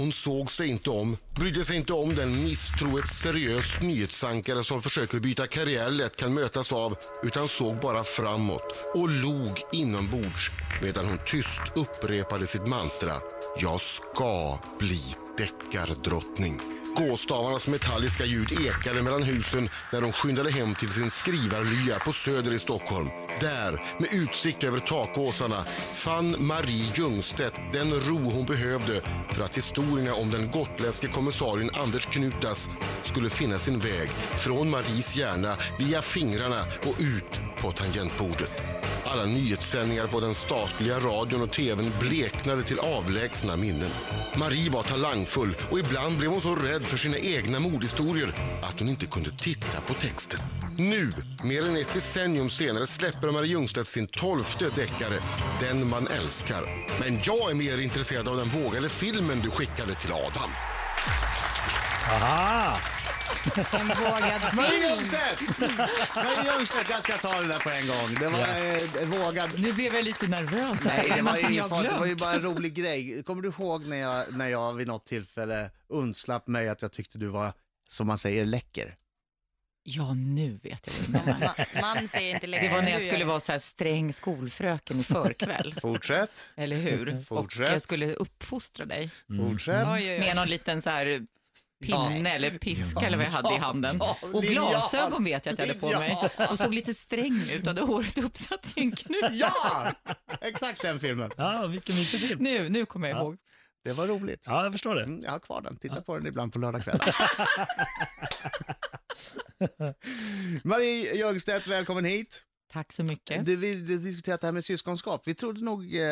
Hon såg sig inte om, brydde sig inte om den misstro ett seriöst nyhetsankare som försöker byta karriär lätt kan mötas av, utan såg bara framåt och log inombords medan hon tyst upprepade sitt mantra. Jag ska bli deckardrottning. Gåstavarnas metalliska ljud ekade mellan husen när de skyndade hem till sin skrivarlya på Söder i Stockholm. Där, med utsikt över takåsarna, fann Marie Ljungstedt den ro hon behövde för att historierna om den gotländske kommissarien Anders Knutas skulle finna sin väg från Maries hjärna via fingrarna och ut på tangentbordet. Alla nyhetssändningar på den statliga radion och tvn bleknade till avlägsna minnen. Marie var talangfull och ibland blev hon så rädd för sina egna mordhistorier att hon inte kunde titta på texten. Nu, mer än ett decennium senare, släpper Marie Ljungstedt sin tolfte deckare, Den man älskar. Men jag är mer intresserad av den vågade filmen du skickade till Adam. Aha! En vågad Marie film. Ljungstedt! Marie Ljungstedt, jag ska ta det där på en gång. Det var eh, vågad. Nu blev jag lite nervös. här. Nej, det var, jag fan, det var ju bara en rolig grej. Kommer du ihåg när jag, när jag vid något tillfälle undslapp mig att jag tyckte du var, som man säger, läcker? Ja, nu vet jag vad. Man, man säger inte längre. Det var när jag Du skulle vara så här sträng skolfröken i förkväll, Fortsätt. eller hur? Fortsätt. Och jag skulle uppfostra dig Fortsätt. Med någon liten så här pinne eller piska eller vad jag hade i handen. Ja, Och glasögon vet jag att jag hade på mig och såg lite sträng ut och hade håret uppsatt i en knut. Ja! Exakt den filmen. Ja, vilken mysig film. Nu, nu kommer jag ihåg. Det var roligt. Ja, jag förstår det. Mm, jag har kvar den. Titta på den ibland på lördagskvällar. Marie Ljungstedt, välkommen hit. Tack så mycket. Du, vi diskuterat det här med syskonskap. Vi trodde nog, eh,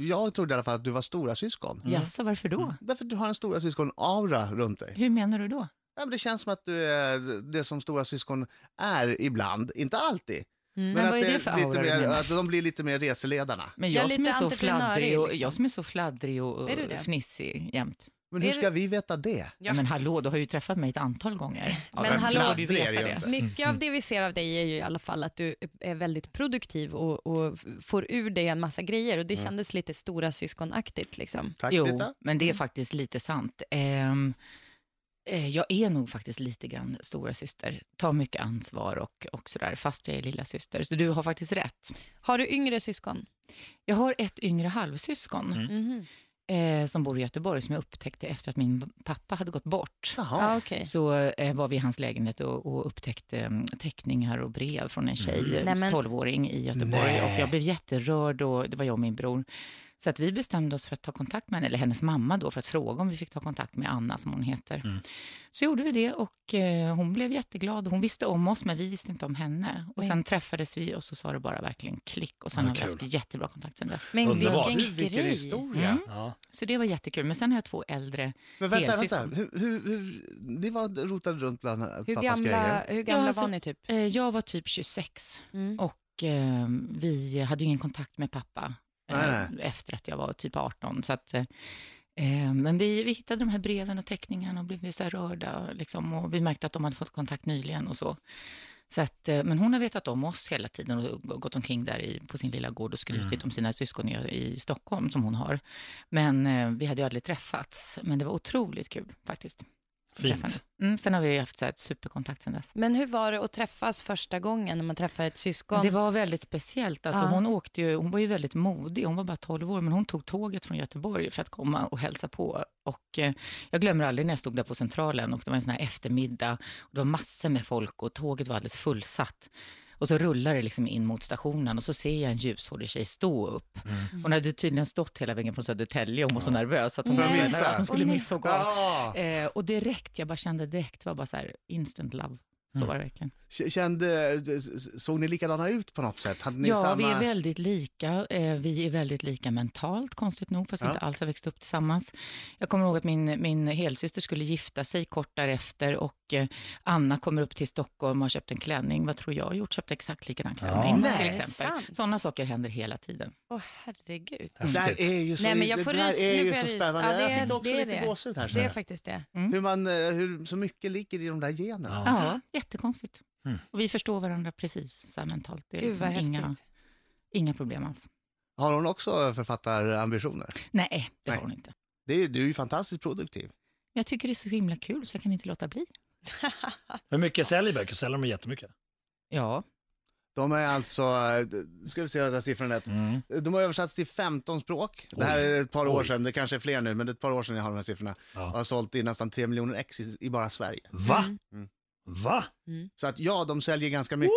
jag trodde i alla fall att du var stora syskon. Jaså, varför då? Därför att du har en stora syskon-aura runt dig. Hur menar du då? Ja, men det känns som att du är det som stora syskon är ibland, inte alltid. Mm. Men att vad är det för lite aura du mer, att de blir lite mer reseledarna. Men Ja, jag som, är lite så fladdrig och, liksom. jag som är så fladdrig och Är du det? fnissig jämt. Men hur ska vi veta det? Ja. Men hallå, du har ju träffat mig ett antal gånger. Ja, Men hallå, du veta det. Mycket av det vi ser av dig är ju i alla fall att du är väldigt produktiv och, och får ur dig en massa grejer och det kändes lite stora syskonaktigt liksom. Tack Jo, Britta. men det är faktiskt lite sant. Ehm, eh, jag är nog faktiskt lite grann stora syster. tar mycket ansvar och, och sådär, fast jag är lilla syster. Så du har faktiskt rätt. Har du yngre syskon? Jag har ett yngre halvsyskon Mhm. Eh, som bor i Göteborg, som jag upptäckte efter att min pappa hade gått bort. Jaha. Ja, okej. Så eh, var vi i hans lägenhet och, och upptäckte eh, teckningar och brev från en tjej, Mm. eh, Nej, men- 12-åring i Göteborg. Nej. Och jag blev jätterörd och det var jag och min bror. Så att vi bestämde oss för att ta kontakt med henne, eller hennes mamma då, för att fråga om vi fick ta kontakt med Anna, som hon heter. Mm. Så gjorde vi det och eh, hon blev jätteglad. Hon visste om oss, men vi visste inte om henne. Och sen träffades vi och så sa det bara verkligen klick. Och sen Ja, har vi haft jättebra kontakt sen dess. Men Underbart. vilken Du, vilken grej. historia. Mm. Ja. Så det var jättekul. Men sen har jag två äldre Men vänta, helsyskon. vänta. Hur, hur, hur, ni var rotade runt bland Hur pappas gamla, grejer. hur gamla alltså- var ni typ? Eh, Jag var typ 26 Mm. och eh, vi hade ju ingen kontakt med pappa Nej. efter att jag var typ 18. Så att, eh, eh, men vi, vi hittade de här breven och teckningarna och blev så här rörda. Liksom, och vi märkte att de hade fått kontakt nyligen och så. Så att, eh, men hon har vetat om oss hela tiden och gått omkring där i, på sin lilla gård och skrutit om sina syskon i, i Stockholm som hon har. Men eh, vi hade ju aldrig träffats. Men det var otroligt kul faktiskt. Fint. Mm, sen har vi haft så här ett superkontakt sen dess. Men hur var det att träffas första gången när man träffar ett syskon? Det var väldigt speciellt. Alltså, Ja. hon, åkte ju, hon var ju väldigt modig. Hon var bara 12 år, men hon tog tåget från Göteborg för att komma och hälsa på. Och, eh, jag glömmer aldrig när jag stod där på Centralen och det var en sån här eftermiddag. Och det var massor med folk och tåget var alldeles fullsatt. Och så rullar det liksom in mot stationen och så ser jag en ljushårig tjej stå upp. Hon hade tydligen stått hela vägen från Södertälje och hon var så nervös att hon, Nej. var nära att hon skulle missa och gå. Ja. Eh, och direkt, jag bara kände direkt, det var bara så här instant love. Så var det verkligen. Kände, såg ni likadana ut på något sätt? Hade ni Ja, samma... vi är väldigt lika. Eh, Vi är väldigt lika mentalt, konstigt nog, fast vi Ja. inte alls har växt upp tillsammans. Jag kommer ihåg att min, min helsyster skulle gifta sig kort därefter och eh, Anna kommer upp till Stockholm och har köpt en klänning. Vad tror jag har gjort? Köpt exakt likadan klänning, Nej. till det exempel. Sådana saker händer hela tiden. Åh herregud. Det där är ju så, Nej, men jag det får där rys- är nu ju så spännande. Ja, det jag är- fick också det lite det. gåshud här. Det är faktiskt det. Hur, man, eh, hur så mycket ligger i de där generna. Ja, jättekonstigt. Och vi förstår varandra precis så här mentalt. Det är Gud liksom inga, inga problem alls. Har hon också författarambitioner? Nej, det Nej. har hon inte. Det är, du är ju fantastiskt produktiv. Jag tycker det är så himla kul så jag kan inte låta bli. Hur mycket säljer böcker? Säljer de jättemycket? Ja, De är alltså, eh, nu ska vi se vad siffran rätt. Mm. De har översatts till 15 språk. Det här är ett par år Oj. sedan, det kanske är fler nu, men det är ett par år sedan jag har de här siffrorna. Ja. Och har sålt i nästan 3 miljoner ex i, i bara Sverige. Va? Mm. Va? Så att ja, de säljer ganska mycket.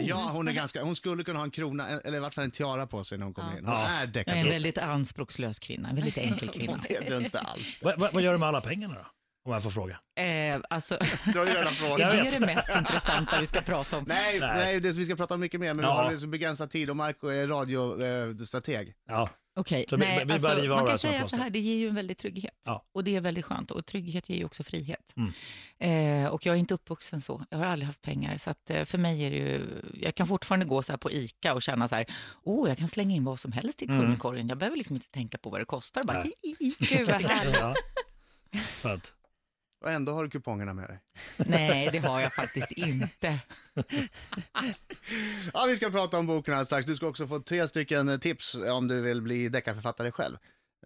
Ja, hon, är ganska, hon skulle kunna ha en krona, eller i vart fall en tiara på sig när hon kommer in. Hon Ja. är jag är en väldigt anspråkslös kvinna, en väldigt enkel kvinna. Det är du inte alls. Va, va, vad gör du med alla pengarna då? Om jag får fråga. Eh, alltså, Du har ju redan är frågat. Jag det vet. det mest intressanta vi ska prata om? Nej, Nej. nej. det, vi ska prata om mycket mer, men Ja. vi har så begränsad tid och Marco är radiostrateg. Ja. Okej, vi- nej, vi alltså, man kan säga så här, det ger ju en väldig trygghet. Ja. Och det är väldigt skönt. Och trygghet ger ju också frihet. Mm. Eh, och jag är inte uppvuxen så. Jag har aldrig haft pengar. Så att, eh, för mig är det ju, jag kan fortfarande gå så här på ICA och känna så här, åh, jag kan slänga in vad som helst i Mm. kundkorgen. Jag behöver liksom inte tänka på vad det kostar. Bara, Nej. hi, hi, hi. Gud vad härligt. ja. Och ändå har du kupongerna med dig. Nej, det har jag faktiskt inte. Ja, vi ska prata om boken alldeles strax. Du ska också få tre stycken tips om du vill bli deckarförfattare själv.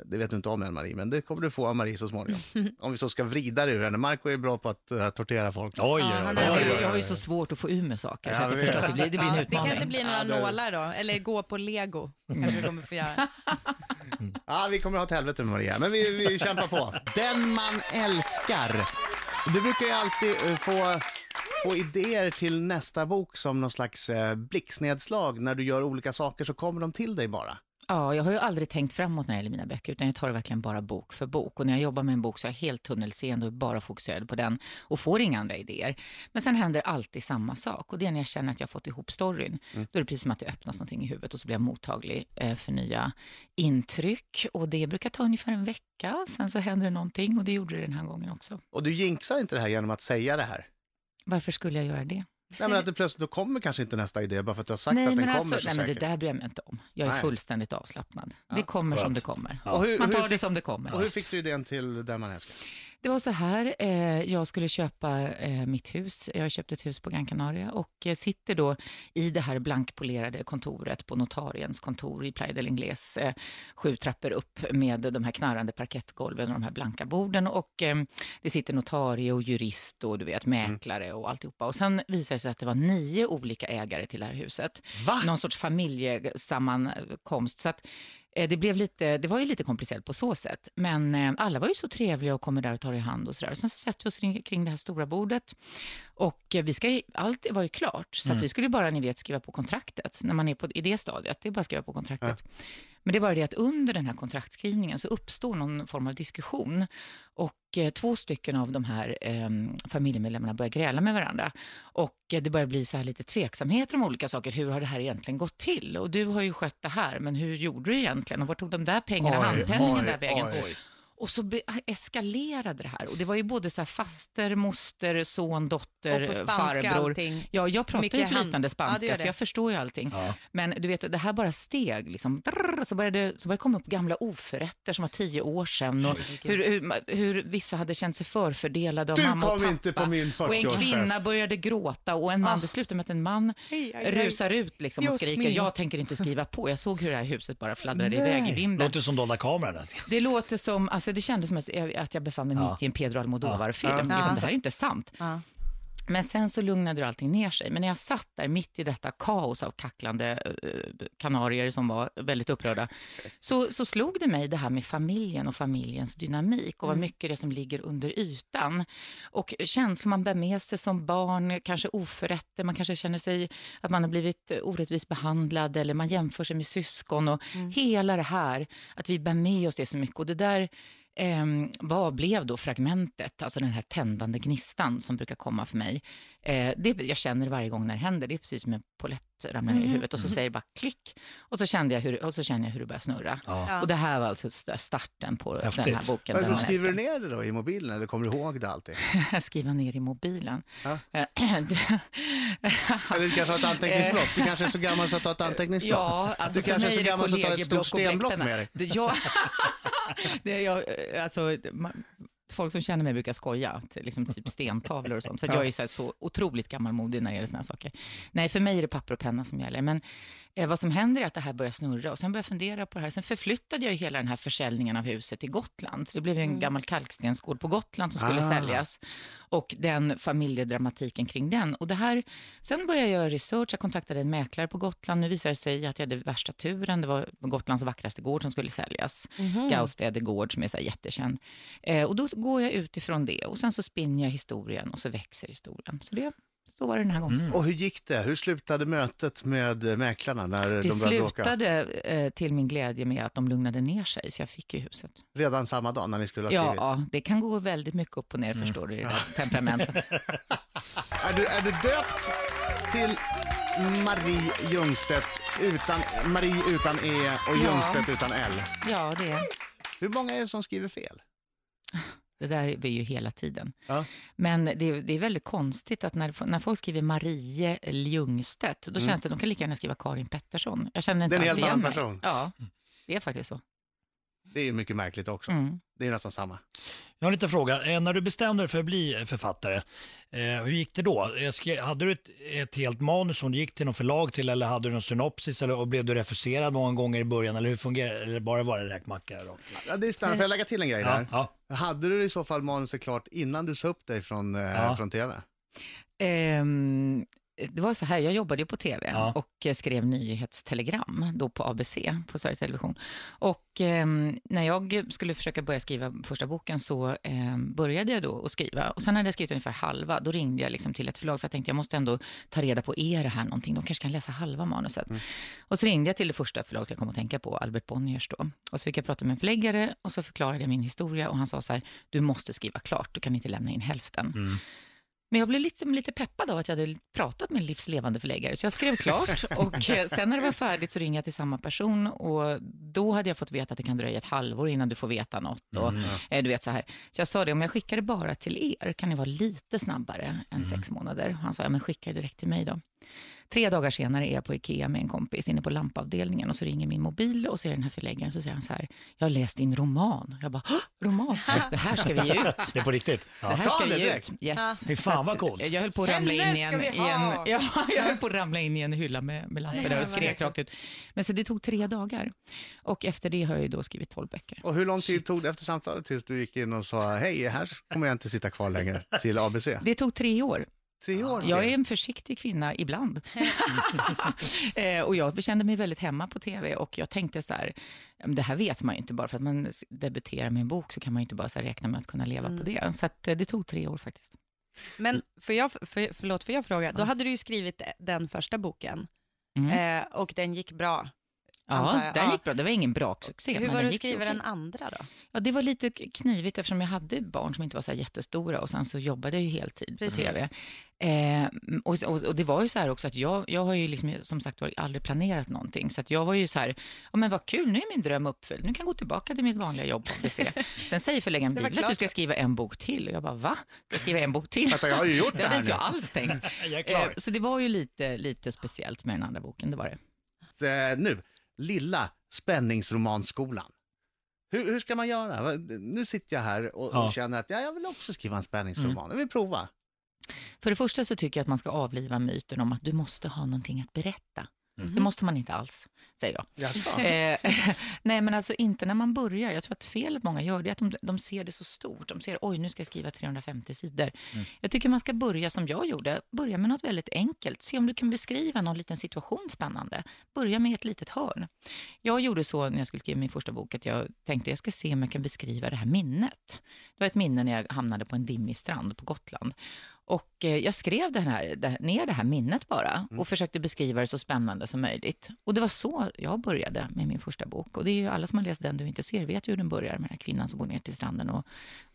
Det vet du inte om än Marie, men det kommer du få av Marie så småningom. Om vi så ska vrida det ur henne. Marco är bra på att uh, tortera folk. Oj, oj, Ja, oj. han oj, är- Jag, oj, har- oj. jag har ju så svårt att få ur med saker, Ja, så att jag förstår att det blir, det blir en Ja, det utmaning. kanske blir några Ja, nålar då, eller gå på lego. kanske du kommer få göra. Ja, vi kommer ha ett helvete med Maria, men vi, vi kämpar på. Den man älskar. Du brukar ju alltid eh, få, få idéer till nästa bok som någon slags eh, blixtnedslag. När du gör olika saker så kommer de till dig bara. Ja, jag har ju aldrig tänkt framåt när det gäller mina böcker, utan jag tar det verkligen bara bok för bok. Och när jag jobbar med en bok så är jag helt tunnelseende och bara fokuserad på den och får inga andra idéer. Men sen händer alltid samma sak och det är när jag känner att jag fått ihop storyn. Då är det precis som att det öppnas någonting i huvudet och så blir jag mottaglig eh, för nya intryck. Och det brukar ta ungefär en vecka, sen så händer det någonting och det gjorde det den här gången också. Och du jinxar inte det här genom att säga det här. Varför skulle jag göra det? Nej, men att det plötsligt då kommer kanske inte nästa idé bara för att du har sagt nej, att den kommer alltså, så nej, men det där bryr jag mig inte om. Jag är Nej. fullständigt avslappnad. Ja, det kommer som skönt. det kommer. Ja. Hur, Man hur, tar det fick, som det kommer. och hur fick du idén till Den man älskar? Det var så här, eh, jag skulle köpa eh, mitt hus. Jag har köpt ett hus på Gran Canaria och eh, sitter då i det här blankpolerade kontoret på notariens kontor i Playa del Ingles, eh, sju trappor upp med de här knarrande parkettgolven och de här blanka borden. Och eh, det sitter notarie och jurist och du vet, mäklare och alltihopa. Och sen visade det sig att det var nio olika ägare till det här huset. Va? Någon sorts familjesammankomst. Så att, Eh, det, blev lite, det var ju lite komplicerat på så sätt, men eh, alla var ju så trevliga och kommer där och tar i hand och sådär. Sen så sätter vi oss kring, kring det här stora bordet och eh, vi ska, allt var ju klart, så att vi skulle bara, ni vet, skriva på kontraktet när man är på, i det stadiet. Det är bara att skriva på kontraktet. Men det är bara det att under den här kontraktskrivningen så uppstår någon form av diskussion och eh, två stycken av de här eh, familjemedlemmarna börjar gräla med varandra. Och eh, det börjar bli så här lite tveksamheter om olika saker. Hur har det här egentligen gått till? Och du har ju skött det här, men hur gjorde du egentligen? Och vart tog de där pengarna, Oj, handpenningen oj, där vägen? oj. Och så eskalerade det här. Och det var ju både så här faster, moster, son, dotter, Och på spanska farbror. allting. Ja, jag pratar Mycket ju hand- flytande Ja, spanska, gör så jag förstår ju allting. Ja. Men du vet, det här bara steg. Liksom, drrr, så, började, så började det komma upp gamla oförrätter som var tio år sedan. Och hur, hur, hur vissa hade känt sig förfördelade av Du mamma och kom pappa. inte på min och en 40-årsfest. kvinna började gråta och en man, det slutade med att en man rusar ut liksom och skriker, mio. jag tänker inte skriva på. Jag såg hur det här huset bara fladdrade iväg i vinden. Låter som dolda kameran. Det låter som, alltså det kändes som att jag, att jag befann mig Ja. mitt i en Pedro Almodovar-film. Ja. Liksom, det här är inte sant. Ja. Men sen så lugnade det allting ner sig. Men när jag satt där mitt i detta kaos av kacklande eh, kanarier som var väldigt upprörda, så, så slog det mig det här med familjen och familjens dynamik och vad mycket det är som ligger under ytan. Och känslor man bär med sig som barn, kanske oförrätter, man kanske känner sig att man har blivit orättvist behandlad eller man jämför sig med syskon och hela det här, att vi bär med oss det så mycket. Och det där Eh, vad blev då fragmentet, alltså den här tändande gnistan som brukar komma för mig? Eh, det, jag känner varje gång när det händer, det är precis som en polett ramlar ner i huvudet och så säger det bara klick och så kände jag hur, och så känner jag hur det börjar snurra. Ja. Och det här var alltså st- starten på Häftigt. den här boken. Men Den så man skriver du ner det då i mobilen eller kommer du ihåg det alltid? Skriva ner i mobilen. Ja. Eh, du- Eller du kanske har ett anteckningsblock? Du kanske är så gammal så att du har ett anteckningsblock? Ja, alltså du kanske är så gammal så att du har ett stort stenblock med dig? Det, ja, det, är jag, alltså, ma- folk som känner mig brukar skoja, att, liksom typ stentavlor och sånt, för jag är så, så otroligt gammalmodig när det gäller såna saker. Nej, för mig är det papper och penna som gäller. Men Eh, vad som händer är att det här börjar snurra och sen börjar jag fundera på det här. Sen förflyttade jag hela den här försäljningen av huset till Gotland. Så det blev ju en gammal kalkstensgård på Gotland som skulle Ah. säljas. Och den familjedramatiken kring den. Och det här, sen började jag göra research, jag kontaktade en mäklare på Gotland. Nu visade det sig att jag hade värsta turen. Det var Gotlands vackraste gård som skulle säljas. Gaustede gård som är så här jättekänd. Eh, och då går jag utifrån det och sen så spinner jag historien och så växer historien. Så det, så var det den här gången. Och hur gick det? Hur slutade mötet med eh, mäklarna när Det de började bråka? slutade eh, till min glädje med att de lugnade ner sig, så jag fick ju huset. Redan samma dag när ni skulle ha skrivit? Ja, det kan gå väldigt mycket upp och ner, förstår du, i det där temperamentet. Är, du, är du döpt till Marie Ljungstedt utan, Marie utan E och Ja. Ljungstedt utan L? Ja, det, Hur många är det som skriver fel? Det där är vi ju hela tiden. Ja. Men det, är- det är väldigt konstigt att när, när folk skriver Marie Ljungstedt, då känns det, de kan lika gärna skriva Karin Pettersson. Jag känner inte Mm. Det är en alls helt igen annan mig. person. Ja, det är faktiskt så. Det är ju mycket märkligt också. Mm. Det är nästan samma. Jag har en liten fråga. Eh, När du bestämde dig för att bli författare, eh, hur gick det då? Eh, Hade du ett, ett helt manus som du gick till någon förlag till eller hade du någon synopsis eller, och blev du refuserad många gånger i början eller hur fungerar det? Eller bara var det räkmacka? Då? Ja, det är spännande. Får jag lägga till en grej Ja, där? ja. Hade du i så fall manuset klart innan du sa upp dig från, eh, Ja. från TV? Ehm, det var så här, jag jobbade ju på tv Ja. och eh, skrev nyhetstelegram då på ABC, på Sveriges Television. Och ehm, när jag skulle försöka börja skriva första boken så ehm, började jag då att skriva. Och sen hade jag skrivit ungefär halva, då ringde jag liksom till ett förlag för jag tänkte jag måste ändå ta reda på, är det här någonting? De kanske kan läsa halva manuset. Och så ringde jag till det första förlaget jag kom att tänka på, Albert Bonniers då. Och så fick jag prata med en förläggare och så förklarade jag min historia och han sa så här, du måste skriva klart, du kan inte lämna in hälften. Men jag blev lite, lite peppad av att jag hade pratat med en livslevande förläggare, så jag skrev klart. och eh, sen när det var färdigt så ringde jag till samma person och då hade jag fått veta att det kan dröja ett halvår innan du får veta något. Och, eh, du vet så, här. så jag sa det, om jag skickar det bara till er, kan ni vara lite snabbare än sex månader? Och han sa, ja men skicka det direkt till mig då. Tre dagar senare är jag på Ikea med en kompis inne på lampavdelningen och så ringer min mobil och så är den här förläggaren så säger han så här, jag har läst din roman. Jag bara, "Hå, roman? Det här ska vi ge ut. Det är på riktigt? Det Ja. här Sa ska det vi ge ut. Yes. Fy fan vad coolt. Jag höll på att ramla in i en, i en, ja, jag höll på att ramla in i en hylla med, med lampor där och skrek rakt ut. Men så det tog tre dagar. Och efter det har jag ju då skrivit tolv böcker. Och hur lång tid tog det efter samtalet tills du gick in och sa hej, här kommer jag inte sitta kvar längre till ABC? Det tog tre år. Tre år till. Jag är en försiktig kvinna ibland. eh, och jag kände mig väldigt hemma på tv och jag tänkte så här, det här vet man ju inte, bara för att man debuterar med en bok så kan man ju inte bara så räkna med att kunna leva på det. Så eh, det tog tre år faktiskt. Men får jag, för, förlåt, får jag fråga? Då hade du ju skrivit den första boken Mm. eh, och den gick bra. Ja, den gick bra. Det var ingen braksuccé. Hur men var den det att skriva den andra då? Ja, det var lite knivigt eftersom jag hade barn som inte var så här jättestora och sen så jobbade jag ju heltid Precis. på tv. Eh, och, och, och det var ju så här också att jag, jag har ju liksom, som sagt var aldrig planerat någonting. Så att jag var ju så här, ja men vad kul, nu är min dröm uppfylld. Nu kan jag gå tillbaka till mitt vanliga jobb på ABC. Sen säger förläggaren, du att du ska skriva en bok till? Och jag bara, va? Ska jag skriva en bok till? Jag har ju gjort Det det hade inte jag alls tänkt. Jag Eh, så det var ju lite, lite speciellt med den andra boken, det var det. Eh, Nu, lilla spänningsromanskolan. Hur, hur ska man göra? Nu sitter jag här och, Ja. och känner att ja, jag vill också skriva en spänningsroman. Jag vill prova. För det första så tycker jag att man ska avliva myten om att du måste ha någonting att berätta. Det måste man inte alls, säger jag. Eh, nej, men alltså inte när man börjar. Jag tror att felet många gör det är att de, de ser det så stort. De ser, oj, nu ska jag skriva 350 sidor. Jag tycker man ska börja som jag gjorde. Börja med något väldigt enkelt. Se om du kan beskriva någon liten situation spännande. Börja med ett litet hörn. Jag gjorde så när jag skulle skriva min första bok, att jag tänkte jag ska se om jag kan beskriva det här minnet. Det var ett minne när jag hamnade på en dimmig strand på Gotland. Och eh, jag skrev det här, det, ner det här minnet bara och försökte beskriva det så spännande som möjligt. Och det var så jag började med min första bok. Och det är ju alla som har läst Den du inte ser vet ju hur den börjar med den här kvinnan som går ner till stranden och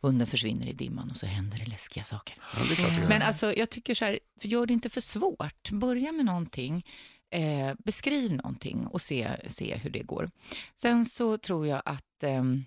hunden försvinner i dimman och så händer det läskiga saker. Ja, det. Men alltså, jag tycker så här, gör det inte för svårt. Börja med någonting, eh, beskriv någonting och se, se hur det går. Sen så tror jag att ehm,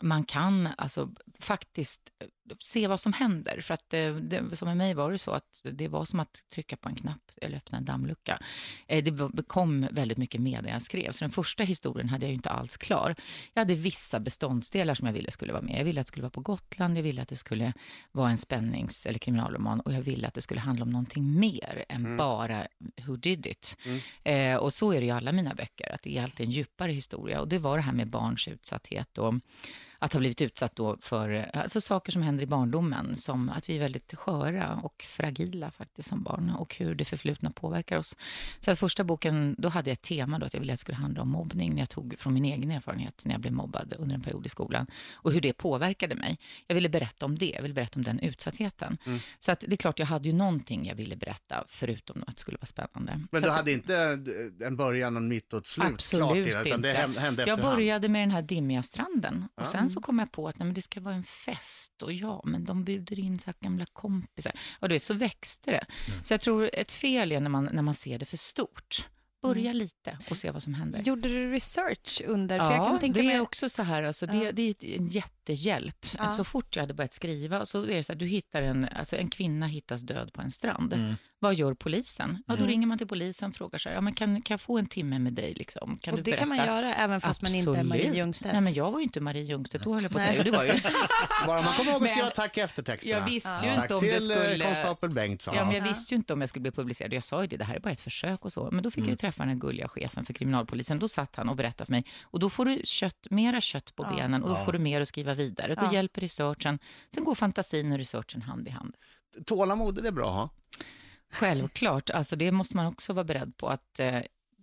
man kan alltså faktiskt se vad som händer. För att eh, det, som med mig var det så att det var som att trycka på en knapp eller öppna en dammlucka. Eh, det kom väldigt mycket med jag skrev. Så den första historien hade jag inte alls klar. Jag hade vissa beståndsdelar som jag ville skulle vara med. Jag ville att det skulle vara på Gotland, jag ville att det skulle vara en spännings eller kriminalroman och jag ville att det skulle handla om någonting mer än bara who did it. Eh, och så är det i alla mina böcker, att det är alltid en djupare historia. Och det var det här med barns utsatthet och att ha blivit utsatt då för alltså saker som händer i barndomen, som att vi är väldigt sköra och fragila faktiskt som barn och hur det förflutna påverkar oss. Så att första boken, då hade jag ett tema då att jag ville att det skulle handla om mobbning, när jag tog från min egen erfarenhet när jag blev mobbad under en period i skolan och hur det påverkade mig. Jag ville berätta om det, jag ville berätta om den utsattheten. Så att det är klart, jag hade ju någonting jag ville berätta, förutom att det skulle vara spännande. Men Så du att- hade inte en början, en mitt och ett slut klart Absolut det, utan det inte. hände hände jag började med den här dimmiga stranden och sen så kom jag på att nej, men det ska vara en fest och ja, men de bjuder in så gamla kompisar. Och du vet, så växte det. Så jag tror ett fel är när man, när man ser det för stort. Börja lite och se vad som händer. Gjorde du research under? För Ja, jag kan tänka det mig... är också så här, alltså, det, det är en jättehjälp. Ja. Så fort jag hade börjat skriva, så är det så här, du hittar en, alltså en kvinna hittas död på en strand. Mm. Vad gör polisen? Ja, då ringer man till polisen och frågar så här, ja, men kan, kan jag få en timme med dig? Liksom? Kan och du det berätta? kan man göra även fast man inte är Marie Absolut. Ljungstedt. Nej, men jag var ju inte Marie Ljungstedt då, höll jag på att säga. Det var ju. Bara man kommer ihåg att skriva tack i eftertexterna. Jag visste ju Tack inte om till det eh, skulle... konstapel Bengtsson. Ja, men jag visste ju inte om jag skulle bli publicerad. Jag sa ju det, det här är bara ett försök och så. Men då fick jag ju träffa den här gulliga chefen för kriminalpolisen. Då satt han och berättade för mig. Och då får du kött, mera kött på Ja. benen och då Ja. får du mer att skriva vidare. Då Ja. hjälper researchen. Sen går fantasin och researchen hand i hand. Tålamod, det är bra att ha. Självklart, alltså det måste man också vara beredd på att eh,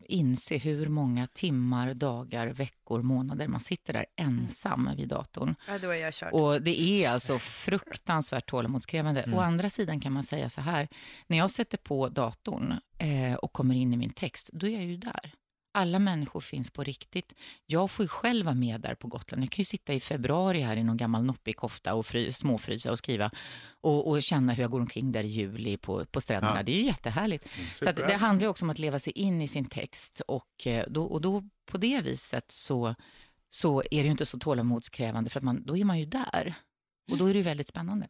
inse hur många timmar, dagar, veckor, månader man sitter där ensam vid datorn. Ja, då är jag körd. Och det är alltså fruktansvärt tålamodskrävande. Å andra sidan kan man säga så här, när jag sätter på datorn eh, och kommer in i min text, då är jag ju där. Alla människor finns på riktigt. Jag får ju själv vara med där på Gotland. Jag kan ju sitta i februari här i någon gammal noppig kofta och fry, småfrysa och skriva och, och känna hur jag går omkring där i juli på, på stränderna. Ja. Det är ju jättehärligt. Så att det handlar ju också om att leva sig in i sin text och, eh, då, och då på det viset så, så är det ju inte så tålamodskrävande för att man, då är man ju där. Och då är det ju väldigt spännande.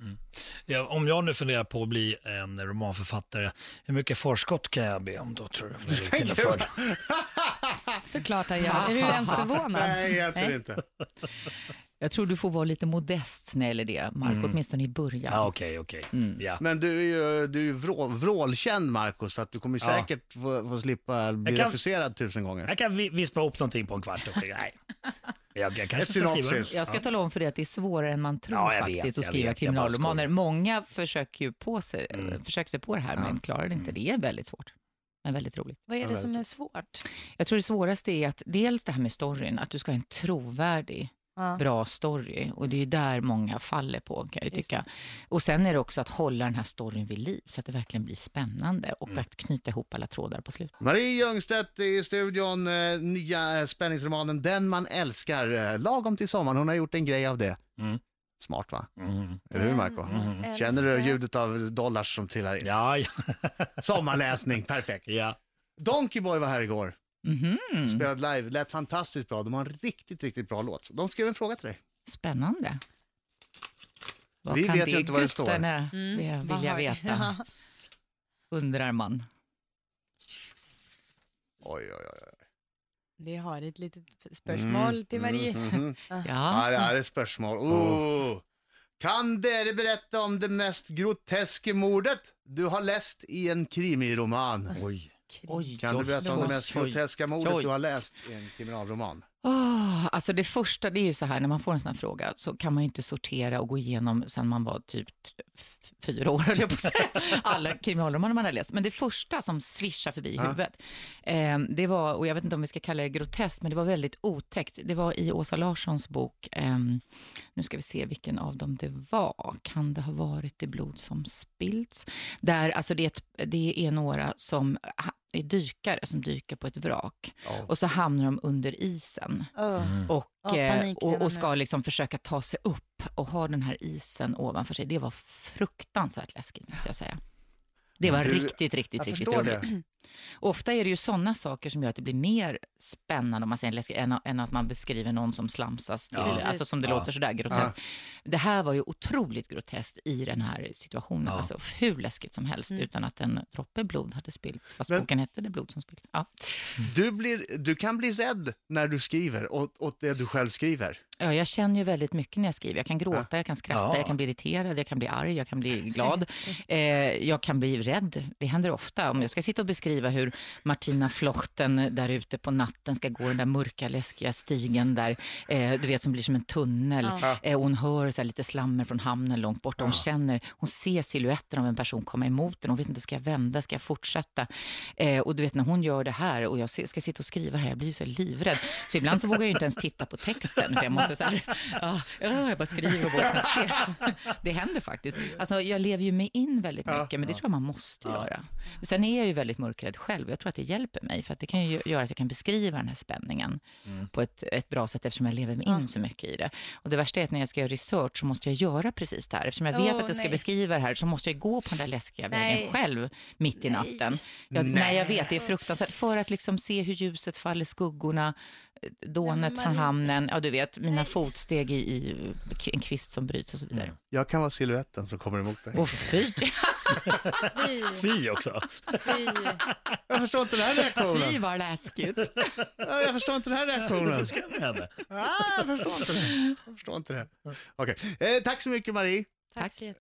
Ja, om jag nu funderar på att bli en romanförfattare, hur mycket förskott kan jag be om då tror du? Såklart han gör. Är du ens förvånad? Nej, egentligen Nej. inte. Jag tror du får vara lite modest när det gäller det, Marco, åtminstone i början. Ja, okej, okej. Mm. Ja. Men du är ju, du är ju vrå, vrålkänd, Marco, så att du kommer Ja. säkert få, få slippa bli kan- refuserad tusen gånger. Jag kan vi- vispa ihop någonting på en kvart. Okay. Nej. Jag, jag kanske ska skriva-. Jag ska tala om för dig att det är svårare än man tror Ja, jag vet, faktiskt att skriva vet, kriminalromaner. Många försöker ju på sig, Mm. försöker sig på det här, men klarar det inte. Det är väldigt svårt, men väldigt roligt. Vad är det som är svårt? Jag tror det svåraste är att dels det här med storyn, att du ska ha en trovärdig Ja. bra story och det är ju där många faller på kan jag tycka. Och sen är det också att hålla den här storyn vid liv så att det verkligen blir spännande och Mm. att knyta ihop alla trådar på slutet. Marie Ljungstedt i studion, eh, nya eh, spänningsromanen Den man älskar, eh, lagom till sommaren. Hon har gjort en grej av det. Mm. Smart va? Mm. Eller hur Marco? Mm. Känner du ljudet av dollars som trillar in? Ja, ja, Sommarläsning, perfekt. ja. Donkeyboy var här igår, Mhm. spelade live, lät fantastiskt bra. De har en riktigt, riktigt bra låt. De skrev en fråga till dig. Spännande. Vad Vi kan vet ju inte vad det står. Mm, vilja har- veta, undrar man. Oj, oj, oj. Vi har ett litet spörsmål till Marie. Mm, mhm. Ja. Ja, det här är spörsmål. Oh. Kan dere berätta om det mest groteska mordet du har läst i en krimiroman? Oj. Oj, Kan du berätta om det mest groteska mordet oj. du har läst i en kriminalroman? Åh, alltså det första, det är ju så här, när man får en sån här fråga så kan man ju inte sortera och gå igenom sen man var typ fyra år, höll jag på att säga, alla kriminalromaner man har läst. Men det första som svischar förbi i Ja. huvudet, eh, det var, och jag vet inte om vi ska kalla det groteskt, men det var väldigt otäckt. Det var i Åsa Larssons bok, ehm, nu ska vi se vilken av dem det var. Kan det ha varit Det blod som spillts? Där, alltså det det är några som är dykare som dyker på ett vrak Ja. och så hamnar de under isen Oh. och, Ja, panik och, och ska liksom försöka ta sig upp och ha den här isen ovanför sig. Det var fruktansvärt läskigt måste jag säga. Det var Du, riktigt, riktigt, Jag riktigt roligt. det. Och ofta är det ju sådana saker som gör att det blir mer spännande om man säger läskigt, än, än att man beskriver någon som slamsas, till, Ja. alltså som det Ja. låter sådär groteskt. Det här var ju otroligt groteskt i den här situationen, Ja. alltså hur läskigt som helst, Mm. utan att en droppe blod hade spillts, fast Men- boken hette Det blod som spillts. Ja. Du, blir, du kan bli rädd när du skriver åt, åt det du själv skriver. Ja, jag känner ju väldigt mycket när jag skriver. Jag kan gråta, jag kan skratta, Ja. jag kan bli irriterad, jag kan bli arg, jag kan bli glad. Eh, jag kan bli rädd. Det händer ofta. Om jag ska sitta och beskriva hur Martina Flochten där ute på natten ska gå den där mörka, läskiga stigen där, eh, du vet, som blir som en tunnel. Ja. Eh, hon hör så lite slammer från hamnen långt borta. Hon känner, hon ser siluetten av en person komma emot den. Hon vet inte, ska jag vända, ska jag fortsätta? Eh, och du vet när hon gör det här och jag ska sitta och skriva här, jag blir så livrädd. Så ibland så vågar jag inte ens titta på texten. Jag måste så här, ja, ja, jag bara skriver och vågar. Det händer faktiskt. Alltså, jag lever ju mig in väldigt Ja. mycket, men det tror jag man måste Ja. göra. Sen är jag ju väldigt mörkrädd själv. Jag tror att det hjälper mig, för att det kan ju göra att jag kan beskriva den här spänningen Mm. på ett, ett bra sätt eftersom jag lever mig in så mycket i det. Och det värsta är att när jag ska göra research så måste jag göra precis det här. Eftersom jag vet Åh, att jag ska nej. beskriva det här så måste jag gå på den där läskiga vägen Nej. själv mitt i Nej. natten. Jag, nej, jag vet, det är fruktansvärt. För att liksom se hur ljuset faller, skuggorna, dånet från hamnen, ja du vet, mina Nej. fotsteg i, i en kvist som bryts och så vidare. Jag kan vara siluetten som kommer emot dig. Och fy, Fy, Fy också. fy. Jag förstår inte den här fy reaktionen. vad läskigt. Ja, Jag förstår inte den här reaktionen. Vad ska med henne? Ah, jag förstår inte det. Jag förstår inte det. Okej. Eh, tack så mycket Marie. Tack. så jättemycket.